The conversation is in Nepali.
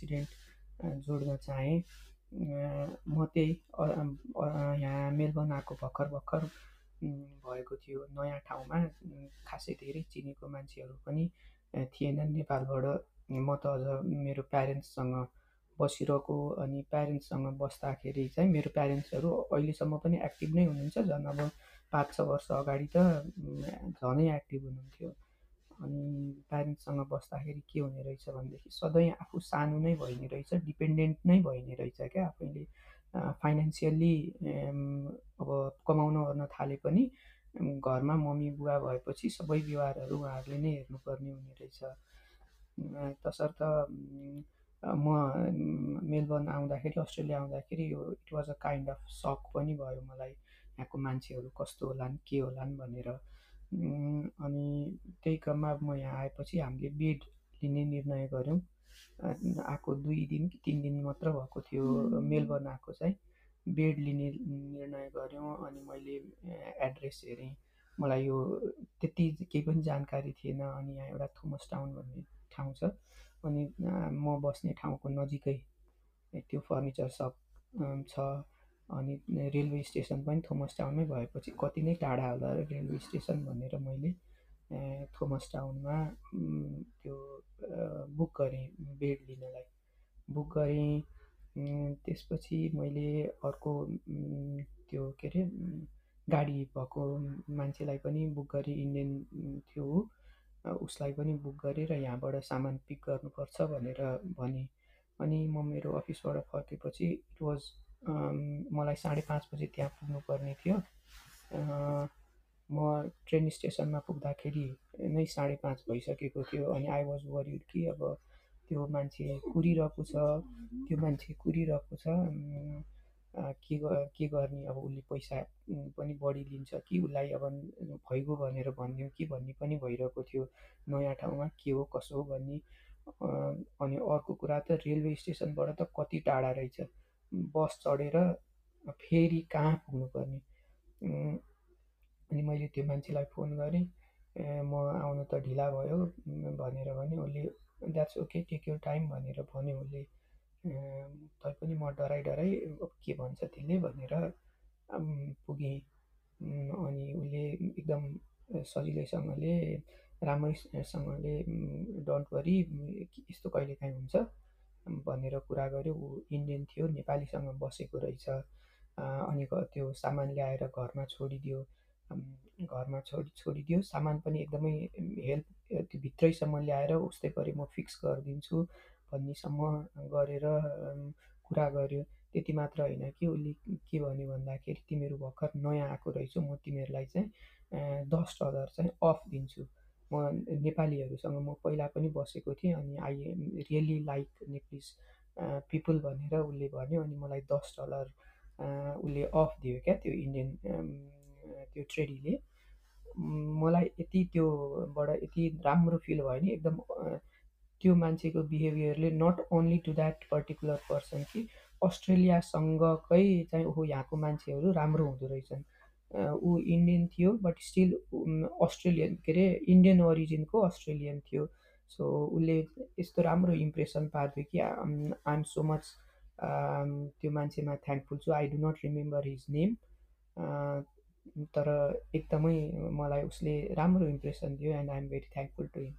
इन्सिडेन्ट जोड्न चाहेँ। म त्यही यहाँ मेलबर्न आएको भर्खर भर्खर भएको थियो। नयाँ ठाउँमा खासै धेरै चिनेको मान्छेहरू पनि थिएनन् नेपालबाट। म त अझ मेरो प्यारेन्ट्ससँग बसिरहेको अनि प्यारेन्ट्ससँग बस्दाखेरि चाहिँ मेरो प्यारेन्ट्सहरू अहिलेसम्म पनि एक्टिभ नै हुनुहुन्छ। झन् अब पाँच छ वर्ष अगाडि त झनै एक्टिभ हुनुहुन्थ्यो। अनि प्यारेन्ट्ससँग बस्दाखेरि के हुने रहेछ भनेदेखि सधैँ आफू सानो नै भइ ने रहेछ डिपेन्डेन्ट नै भइ ने रहेछ क्या आफैले फाइनेन्सियल्ली अब कमाउन ओर्न थाले पनि घरमा मम्मी बुवा भएपछि सबै व्यवहारहरू उहाँहरूले नै हेर्नुपर्ने हुने रहेछ तसर्थ म मेलबर्न आउँदाखेरि अस्ट्रेलिया आउँदाखेरि यो it was a kind of shock पनि भयो मलाई यहाँको मान्छेहरू कस्तो होलान् के होलान् भनेर अनि त्यही क्रममा म यहाँ आएपछि हामीले बेड लिने निर्णय गऱ्यौँ। आएको दुई दिन कि तिन दिन मात्र भएको थियो मेलबर्न आएको चाहिँ। बेड लिने निर्णय गऱ्यौँ अनि मैले एड्रेस हेरेँ। मलाई यो त्यति केही पनि जानकारी थिएन अनि यहाँ एउटा थोमस टाउन भन्ने ठाउँ छ। अनि म बस्ने ठाउँको नजिकै त्यो फर्निचर सप छ। अनि रेलवे स्टेसन पनि थोमस टाउनमै भएपछि कति नै टाढा होला रेलवे स्टेसन भनेर मैले थोमस टाउनमा त्यो बुक गरेँ बेड लिनलाई। बुक गरेँ त्यसपछि मैले अर्को त्यो के अरे गाडी भएको मान्छेलाई पनि बुक गरेँ इन्डियन थियो उसलाई पनि बुक गरेँ र यहाँबाट सामान पिक गर्नुपर्छ भनेर भनेँ। अनि म मेरो अफिसबाट फर्केपछि इट वाज मलाई साढे पाँच बजी त्यहाँ पुग्नुपर्ने थियो। म ट्रेन स्टेसनमा पुग्दाखेरि नै साढे पाँच भइसकेको थियो अनि आई वाज वरिड कि अब त्यो मान्छे कुरिरहेको छ त्यो मान्छे कुरिरहेको छ के के गर्ने? अब उसले पैसा पनि बढी लिन्छ कि उसलाई अब भइगयो भनेर भनिदिउँ कि भन्ने पनि भइरहेको थियो। नयाँ ठाउँमा के हो कसो हो भन्ने अनि अर्को कुरा त रेलवे स्टेसनबाट त कति टाढा रहेछ। बस चढेर फेरि कहाँ पुग्नुपर्ने? अनि मैले त्यो मान्छेलाई फोन गरेँ म आउनु त ढिला भयो भनेर भने उसले that's okay take your time भनेर भन्यो उसले। तैपनि म डराइ डराइ के भन्छ त्यसले? भनेर पुगेँ। अनि उसले एकदम सजिलैसँगले राम्रैसँगले डोन्ट वरी यस्तो कहिलेकाहीँ हुन्छ। भनेर कुरा गर्यो। ऊ इन्डियन थियो नेपालीसँग बसेको रहेछ। अनि त्यो सामान ल्याएर घरमा छोडिदियो। घरमा छोडी छोडिदियो। सामान पनि एकदमै हेल्प त्यो भित्रैसम्म ल्याएर उस्तै गरी म फिक्स गरिदिन्छु भन्नेसम्म गरेर कुरा गर्यो। त्यति मात्र होइन कि उसले के भन्यो भन्दाखेरि तिमीहरू भर्खर नयाँ आएको रहेछौ म तिमीहरूलाई चाहिँ दस डलर चाहिँ अफ दिन्छु। म नेपालीहरूसँग म पहिला पनि बसेको थिएँ अनि I really like Nepalese people भनेर उसले भन्यो अनि मलाई दस डलर उसले अफ दियो क्या त्यो इन्डियन त्यो ट्रेडीले। मलाई यति त्योबाट यति राम्रो फिल भयो नि एकदम त्यो मान्छेको बिहेभियरले not only to that particular person कि अस्ट्रेलियासँगकै चाहिँ ओहो यहाँको मान्छेहरू राम्रो हुँदो रहेछन्। ऊ इन्डियन थियो बट स्टिल अस्ट्रेलियन के अरे इन्डियन ओरिजिनको अस्ट्रेलियन थियो। सो उसले यस्तो राम्रो इम्प्रेसन पारिदियो कि आइ एम सो मच त्यो मान्छेमा थ्याङ्कफुल छु I do not remember his name तर एकदमै मलाई उसले राम्रो इम्प्रेसन दियो and I am very thankful to him